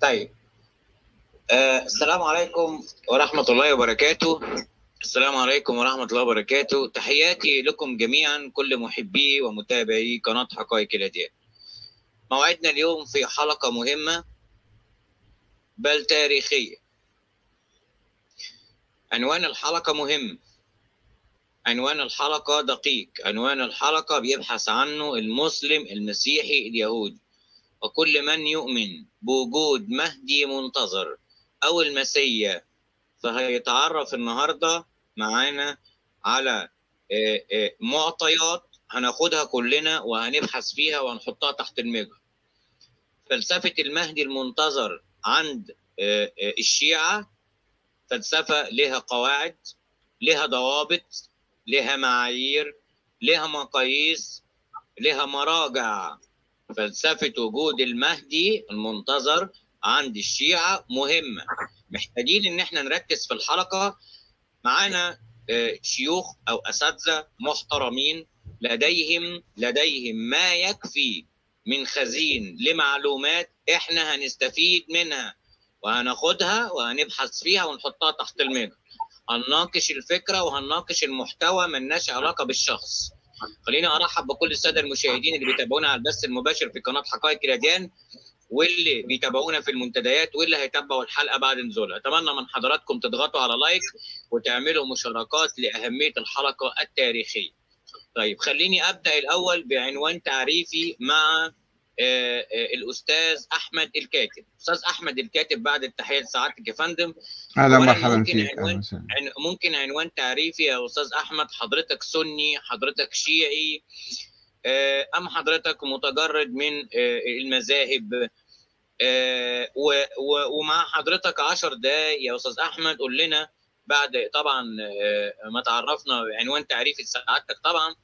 طيب. آه السلام عليكم ورحمة الله وبركاته. السلام عليكم ورحمة الله وبركاته. تحياتي لكم جميعا كل محبي ومتابعي قناة حقائق الأديان. موعدنا اليوم في حلقة مهمة بل تاريخية. عنوان الحلقة مهم. عنوان الحلقة دقيق. عنوان الحلقة بيبحث عنه المسلم المسيحي اليهودي. وكل من يؤمن بوجود مهدي منتظر أو المسيا فهيتعرف النهاردة معانا على معطيات هناخدها كلنا وهنبحث فيها وهنحطها تحت المجهر فلسفة المهدي المنتظر عند الشيعة فلسفة لها قواعد لها ضوابط لها معايير لها مقاييس لها مراجع. فلسفة وجود المهدي المنتظر عند الشيعة مهمة. محتاجين إن إحنا نركز في الحلقة. معانا شيوخ أو أساتذة محترمين. لديهم لديهم ما يكفي من خزين لمعلومات إحنا هنستفيد منها وهناخدها وهنبحث فيها ونحطها تحت المجهر هنناقش الفكرة وهنناقش المحتوى ملناش علاقة بالشخص. خليني ارحب بكل الساده المشاهدين اللي بيتابعونا على البث المباشر في قناة حقائق الاديان واللي بيتابعونا في المنتديات واللي هيتابعوا الحلقة بعد نزولها. أتمنى من حضراتكم تضغطوا على لايك وتعملوا مشاركات لأهمية الحلقة التاريخية. طيب خليني أبدأ الأول بعنوان تعريفي مع الأستاذ أحمد الكاتب. أستاذ أحمد الكاتب بعد التحية لسعادتك يا فندم أهلا مرحبا فيك. عنوان ممكن عنوان تعريفي يا أستاذ أحمد حضرتك سني حضرتك شيعي أم حضرتك متجرد من المذاهب ومع حضرتك 10 دقايق يا أستاذ أحمد. قول لنا بعد طبعا ما تعرفنا عنوان تعريفي لسعادتك طبعا.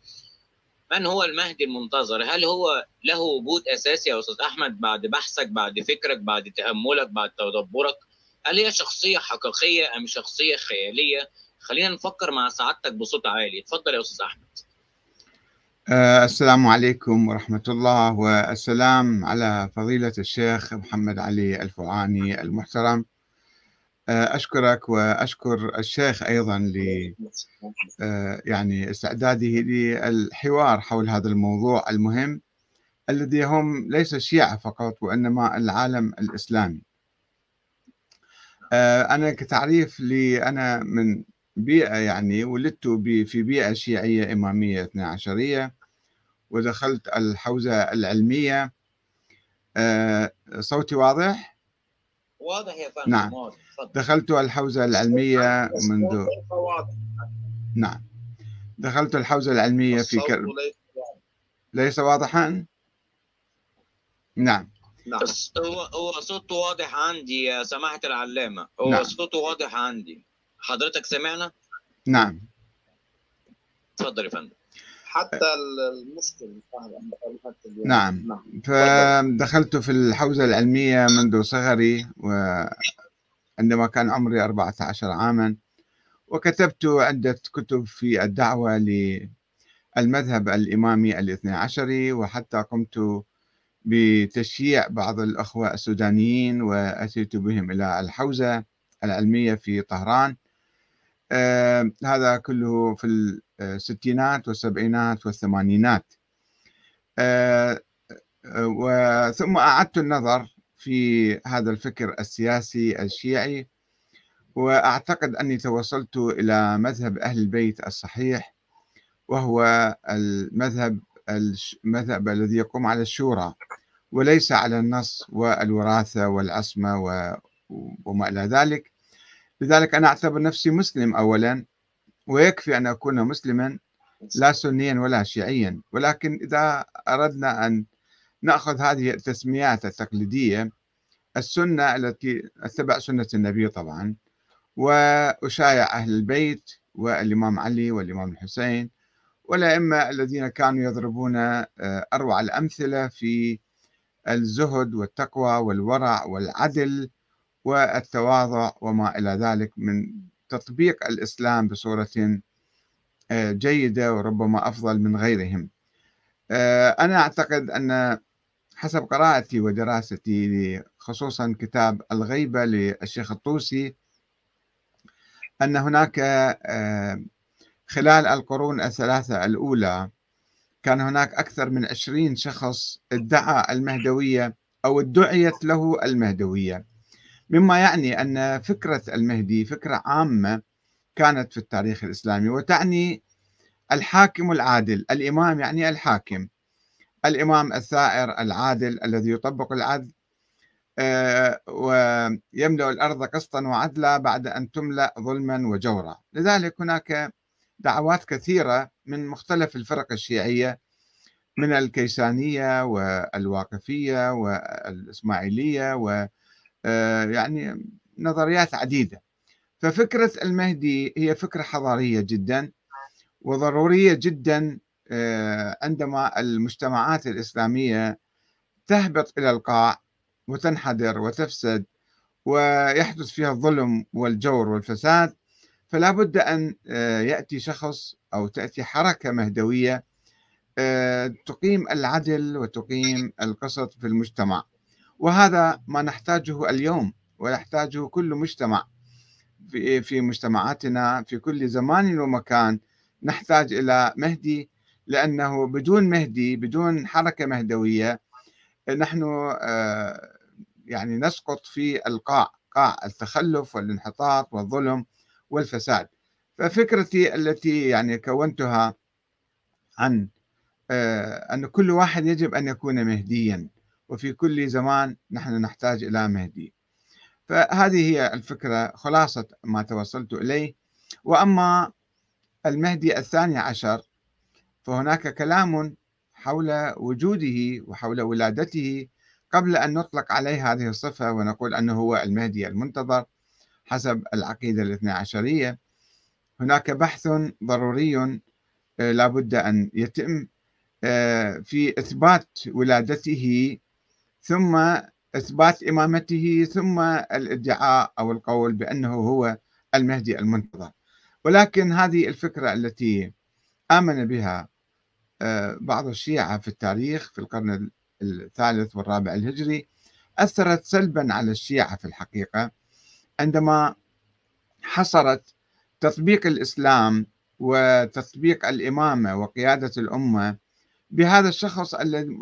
من هو المهدي المنتظر؟ هل هو له وجود أساسي يا أستاذ أحمد بعد بحثك بعد فكرك بعد تأملك بعد تدبرك؟ هل هي شخصية حقيقية أم شخصية خيالية؟ خلينا نفكر مع سعادتك بصوت عالي، اتفضل يا أستاذ أحمد. أه السلام عليكم ورحمة الله والسلام على فضيلة الشيخ محمد علي الفعاني المحترم أشكرك وأشكر الشيخ أيضا ل يعني استعداده للحوار حول هذا الموضوع المهم الذي هم ليس الشيعة فقط وإنما العالم الإسلامي أنا كتعريف لي أنا من بيئة يعني ولدت في بيئة شيعية إمامية اثنا عشرية ودخلت الحوزة العلمية صوتي واضح؟ واضح يا فندم نعم. دخلت الحوزة العلمية منذ نعم. دخلت الحوزة العلمية في كر... ليس واضحا؟ نعم. نعم. هو هو صوته واضح عندي يا سماحة العلامة. هو نعم. صوته واضح عندي. حضرتك سمعنا؟ نعم. اتفضل يا فندم. حتى المسلم نعم. فدخلت في الحوزة العلمية منذ صغري وعندما كان عمري 14 عاما وكتبت عدة كتب في الدعوة للمذهب الإمامي الاثني عشري وحتى قمت بتشييع بعض الأخوة السودانيين وأتيت بهم إلى الحوزة العلمية في طهران. هذا كله في الستينات والسبعينات والثمانينات. آه وثم أعدت النظر في هذا الفكر السياسي الشيعي وأعتقد أني توصلت إلى مذهب أهل البيت الصحيح وهو المذهب المذهب الذي يقوم على الشورى وليس على النص والوراثة والعصمة وما إلى ذلك. لذلك أنا أعتبر نفسي مسلم أولا ويكفي أن أكون مسلما لا سنيا ولا شيعيا. ولكن إذا أردنا أن نأخذ هذه التسميات التقليدية السنة التي اتبع سنة النبي طبعا وأشايع أهل البيت والإمام علي والإمام الحسين والأئمة الذين كانوا يضربون أروع الأمثلة في الزهد والتقوى والورع والعدل والتواضع وما إلى ذلك من تطبيق الإسلام بصورة جيدة وربما أفضل من غيرهم. أنا أعتقد أن حسب قراءتي ودراستي خصوصا كتاب الغيبة للشيخ الطوسي أن هناك آه، خلال القرون الثلاثة الأولى كان هناك أكثر من عشرين شخص ادعى المهدوية أو ادعيت له المهدوية. مما يعني أن فكرة المهدي فكرة عامة كانت في التاريخ الإسلامي وتعني الحاكم العادل الإمام يعني الحاكم الإمام الثائر العادل الذي يطبق العدل آه، ويملأ الأرض قسطا وعدلا بعد أن تملأ ظلما وجورا. لذلك هناك دعوات كثيرة من مختلف الفرق الشيعية من الكيسانية والواقفية والإسماعيلية و يعني نظريات عديدة. ففكرة المهدي هي فكرة حضارية جدا وضرورية جدا آه، عندما المجتمعات الإسلامية تهبط إلى القاع وتنحدر وتفسد ويحدث فيها الظلم والجور والفساد فلا بد أن آه، يأتي شخص أو تأتي حركة مهدوية آه، تقيم العدل وتقيم القسط في المجتمع. وهذا ما نحتاجه اليوم ويحتاجه كل مجتمع. في مجتمعاتنا في كل زمان ومكان نحتاج إلى مهدي لأنه بدون مهدي بدون حركة مهدوية نحن آه، يعني نسقط في القاع قاع التخلف والانحطاط والظلم والفساد. ففكرتي التي يعني كونتها عن آه، أن كل واحد يجب أن يكون مهديا. وفي كل زمان نحن نحتاج إلى مهدي. فهذه هي الفكرة خلاصة ما توصلت إليه. وأما المهدي الثاني عشر فهناك كلام حول وجوده وحول ولادته قبل أن نطلق عليه هذه الصفة ونقول أنه هو المهدي المنتظر حسب العقيدة الاثنى عشرية. هناك بحث ضروري آه، لا بد أن يتم آه، في إثبات ولادته ثم إثبات إمامته ثم الإدعاء أو القول بأنه هو المهدي المنتظر. ولكن هذه الفكرة التي آمن بها آه، بعض الشيعة في التاريخ في القرن الثالث والرابع الهجري أثرت سلبا على الشيعة في الحقيقة عندما حصرت تطبيق الإسلام وتطبيق الإمامة وقيادة الأمة بهذا الشخص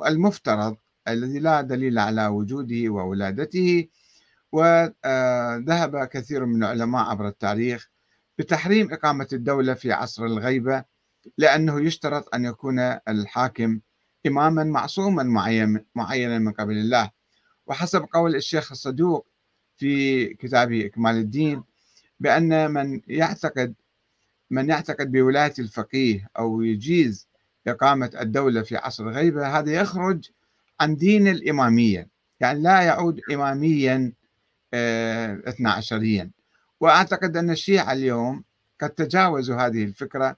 المفترض الذي لا دليل على وجوده وولادته وذهب كثير من العلماء عبر التاريخ بتحريم إقامة الدولة في عصر الغيبة لأنه يشترط أن يكون الحاكم إماما معصوما معينا من قبل الله. وحسب قول الشيخ الصدوق في كتابه إكمال الدين بأن من يعتقد من يعتقد بولاية الفقيه أو يجيز إقامة الدولة في عصر الغيبة هذا يخرج عن دين الإمامية. يعني لا يعود إماميا آه، اثنا عشريا وأعتقد أن الشيعة اليوم قد تجاوزوا هذه الفكرة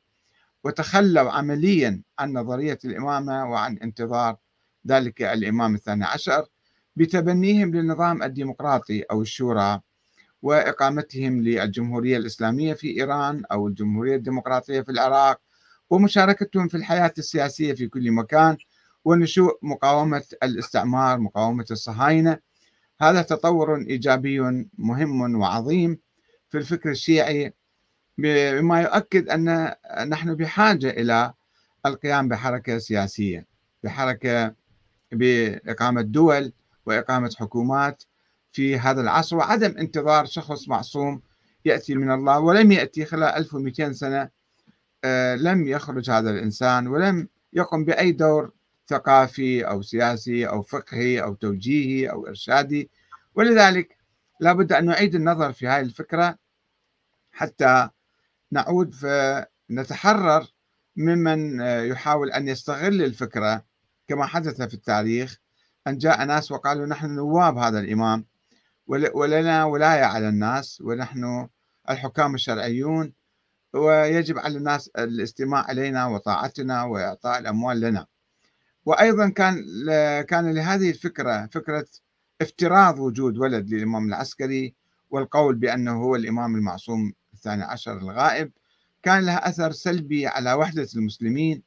وتخلوا عمليا عن نظرية الإمامة وعن انتظار ذلك الإمام الثاني عشر بتبنيهم للنظام الديمقراطي أو الشورى وإقامتهم للجمهورية الإسلامية في إيران أو الجمهورية الديمقراطية في العراق ومشاركتهم في الحياة السياسية في كل مكان ونشوء مقاومة الاستعمار مقاومة الصهاينة. هذا تطور إيجابي مهم وعظيم في الفكر الشيعي بما يؤكد أن نحن بحاجة إلى القيام بحركة سياسية بحركة بإقامة دول وإقامة حكومات في هذا العصر وعدم انتظار شخص معصوم يأتي من الله ولم يأتي خلال 1200 سنة آه، لم يخرج هذا الإنسان ولم يقم بأي دور ثقافي أو سياسي أو فقهي أو توجيهي أو إرشادي. ولذلك لا بد أن نعيد النظر في هذه الفكرة حتى نعود فنتحرر ممن يحاول أن يستغل الفكرة. كما حدث في التاريخ أن جاء ناس وقالوا نحن نواب هذا الإمام ولنا ولاية على الناس ونحن الحكام الشرعيون ويجب على الناس الاستماع إلينا وطاعتنا وإعطاء الأموال لنا. وأيضا كان كان لهذه الفكرة فكرة افتراض وجود ولد للإمام العسكري والقول بأنه هو الإمام المعصوم الثاني عشر الغائب كان لها أثر سلبي على وحدة المسلمين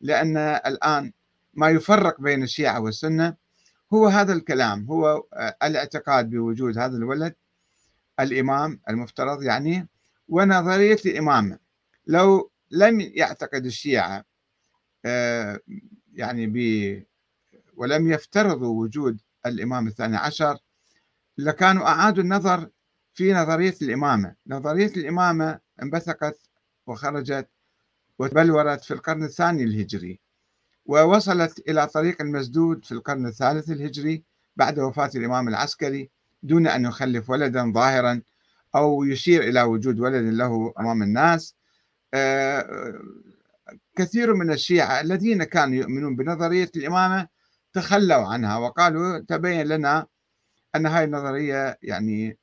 لأن الآن ما يفرق بين الشيعة والسنة. هو هذا الكلام هو آه، الاعتقاد بوجود هذا الولد الإمام المفترض يعني ونظرية الإمامة. لو لم يعتقد الشيعة آه، يعني ب ولم يفترضوا وجود الإمام الثاني عشر لكانوا أعادوا النظر في نظرية الإمامة. نظرية الإمامة انبثقت وخرجت وتبلورت في القرن الثاني الهجري ووصلت إلى طريق المسدود في القرن الثالث الهجري بعد وفاة الإمام العسكري دون أن يخلف ولدا ظاهرا أو يشير إلى وجود ولد له أمام الناس. آه، كثير من الشيعة الذين كانوا يؤمنون بنظرية الإمامة تخلوا عنها وقالوا تبين لنا أن هذه النظرية يعني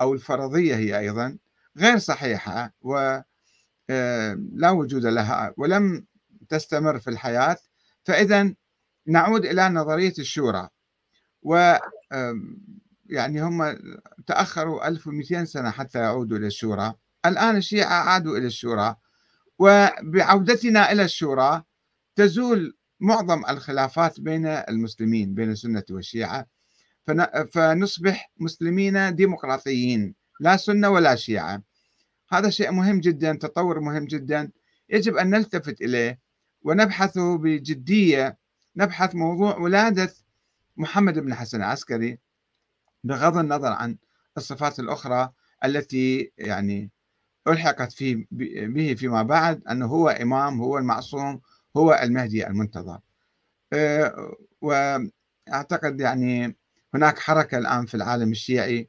أو الفرضية هي أيضا غير صحيحة ولا آه، وجود لها ولم تستمر في الحياة. فإذا نعود إلى نظرية الشورى و يعني هم تأخروا 1200 سنة حتى يعودوا إلى الشورى. الآن الشيعة عادوا إلى الشورى. وبعودتنا إلى الشورى تزول معظم الخلافات بين المسلمين بين السنة والشيعة. فنصبح مسلمين ديمقراطيين لا سنة ولا شيعة. هذا شيء مهم جدا تطور مهم جدا. يجب أن نلتفت إليه ونبحثه بجدية. نبحث موضوع ولادة محمد بن حسن العسكري بغض النظر عن الصفات الأخرى التي يعني ألحقت فيه به فيما بعد أنه هو إمام هو المعصوم هو المهدي المنتظر. آه، وأعتقد يعني هناك حركة الآن في العالم الشيعي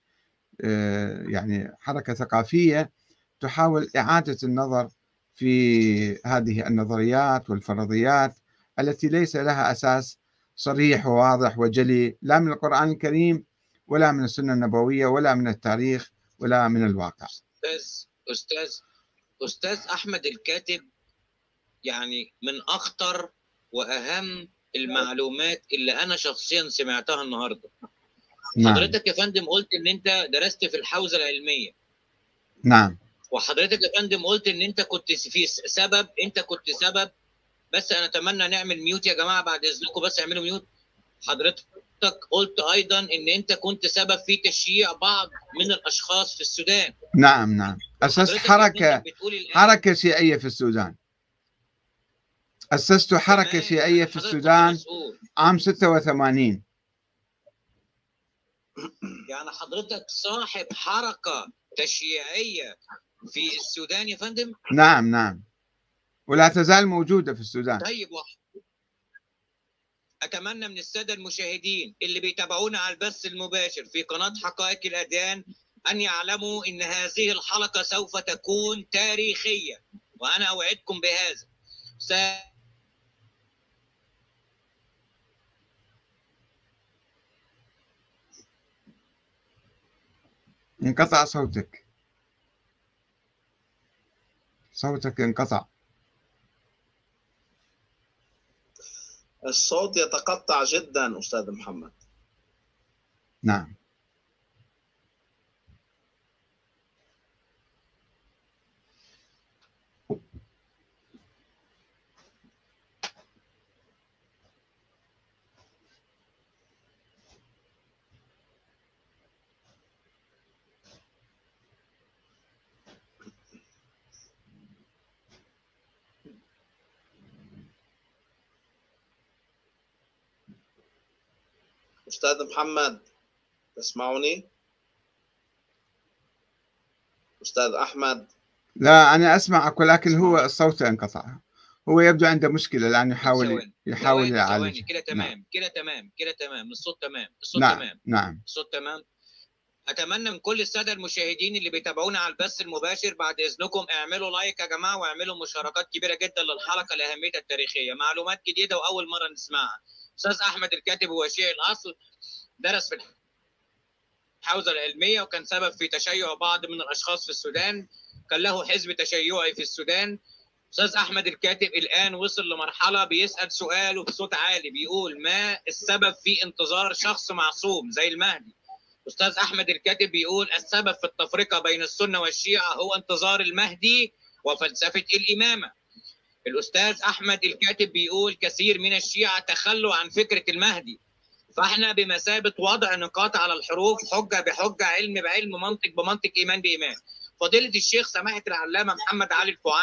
آه، يعني حركة ثقافية تحاول إعادة النظر في هذه النظريات والفرضيات التي ليس لها أساس صريح وواضح وجلي لا من القرآن الكريم ولا من السنة النبوية ولا من التاريخ ولا من الواقع. أستاذ أستاذ أحمد الكاتب يعني من أخطر وأهم المعلومات اللي أنا شخصيا سمعتها النهاردة. نعم. حضرتك يا فندم قلت إن أنت درست في الحوزة العلمية. نعم. وحضرتك يا فندم قلت إن أنت كنت في سبب أنت كنت سبب. بس أنا أتمنى نعمل ميوت يا جماعة بعد إذنكم بس اعملوا ميوت. حضرتك قلت أيضا إن أنت كنت سبب في تشييع بعض من الأشخاص في السودان. نعم نعم. أسست حركة حركة شيعية في السودان. أسست حركة شيعية في السودان عام 86 يعني حضرتك صاحب حركة تشييعية في السودان يا فندم؟ نعم نعم. ولا تزال موجودة في السودان. طيب أتمنى من السادة المشاهدين اللي بيتابعونا على البث المباشر في قناة حقائق الأديان أن يعلموا أن هذه الحلقة سوف تكون تاريخية. وأنا أوعدكم بهذا. س... انقطع صوتك. صوتك انقطع. الصوت يتقطع جدا أستاذ محمد. نعم. أستاذ محمد تسمعني؟ أستاذ أحمد. لا أنا أسمعك ولكن هو الصوت انقطع. هو يبدو عنده مشكلة الآن يحاول يحاول يعالج. كده تمام نعم. كده تمام كده تمام الصوت تمام الصوت نعم. تمام. نعم. الصوت تمام. أتمنى من كل السادة المشاهدين اللي بيتابعونا على البث المباشر بعد إذنكم اعملوا لايك يا جماعة واعملوا مشاركات كبيرة جدا للحلقة لأهميتها التاريخية. معلومات جديدة وأول مرة نسمعها. أستاذ أحمد الكاتب هو شيعي الأصل درس في الحوزة العلمية وكان سبب في تشيع بعض من الأشخاص في السودان. كان له حزب تشيعي في السودان. أستاذ أحمد الكاتب الآن وصل لمرحلة بيسأل سؤاله بصوت عالي بيقول ما السبب في انتظار شخص معصوم زي المهدي؟ أستاذ أحمد الكاتب بيقول السبب في التفرقة بين السنة والشيعة هو انتظار المهدي وفلسفة الإمامة. الأستاذ أحمد الكاتب بيقول كثير من الشيعة تخلوا عن فكرة المهدي. فإحنا بمثابة وضع نقاط على الحروف حجة بحجة علم بعلم منطق بمنطق إيمان بإيمان. فضيلة الشيخ سماحة العلامة محمد علي الفعاني